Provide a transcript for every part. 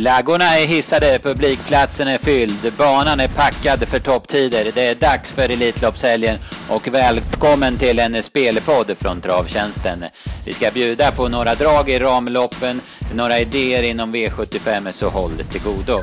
Flaggorna är hissade, publikplatsen är fylld, banan är packad för topptider. Det är dags för Elitloppshelgen och välkommen till en spelpodd från Travtjänsten. Vi ska bjuda på några drag i ramloppen, några idéer inom V75, så håll till godo.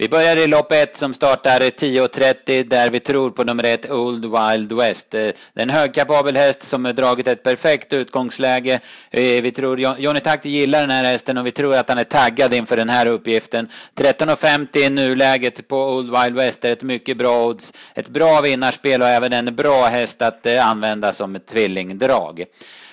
Vi börjar i lopp 1 som startar 10.30 där vi tror på nummer 1 Old Wild West. Eh, det är en högkapabel häst som har dragit ett perfekt utgångsläge. Eh, vi tror Johnny Takti gillar den här hästen och vi tror att han är taggad inför den här uppgiften. 13.50 i nuläget på Old Wild West är ett mycket bra odds. Ett bra vinnarspel och även en bra häst att eh, använda som ett tvillingdrag.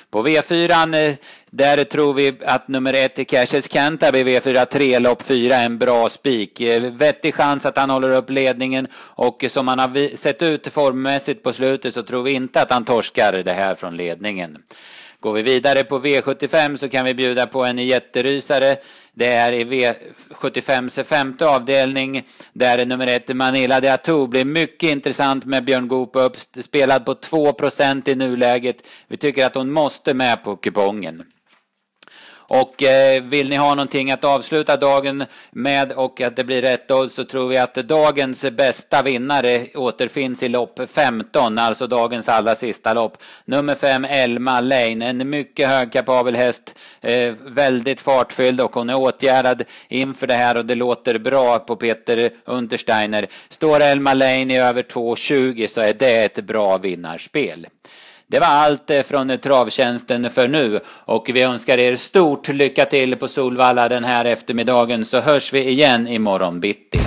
På V4 eh, där tror vi att nummer ett Cashes Canterbury V4 3 lopp 4 är en bra spik. Eh, vettig chans att han håller upp ledningen och som han har sett ut formmässigt på slutet så tror vi inte att han torskar det här från ledningen. Går vi vidare på V75 så kan vi bjuda på en jätterysare. Det är i V75s femte avdelning där nummer ett Manila de Atou blir mycket intressant med Björn Goop upp, spelad på 2% i nuläget. Vi tycker att hon måste med på kupongen. Och eh, vill ni ha någonting att avsluta dagen med och att det blir rätt odds så tror vi att dagens bästa vinnare återfinns i lopp 15, alltså dagens allra sista lopp. Nummer 5, Elma Lane, en mycket högkapabel häst, eh, väldigt fartfylld och hon är åtgärdad inför det här och det låter bra på Peter Untersteiner. Står Elma Lane i över 2,20 så är det ett bra vinnarspel. Det var allt eh, från Travtjänsten för nu och vi önskar er stort lycka till på Solvalla den här eftermiddagen så hörs vi igen imorgon bitti.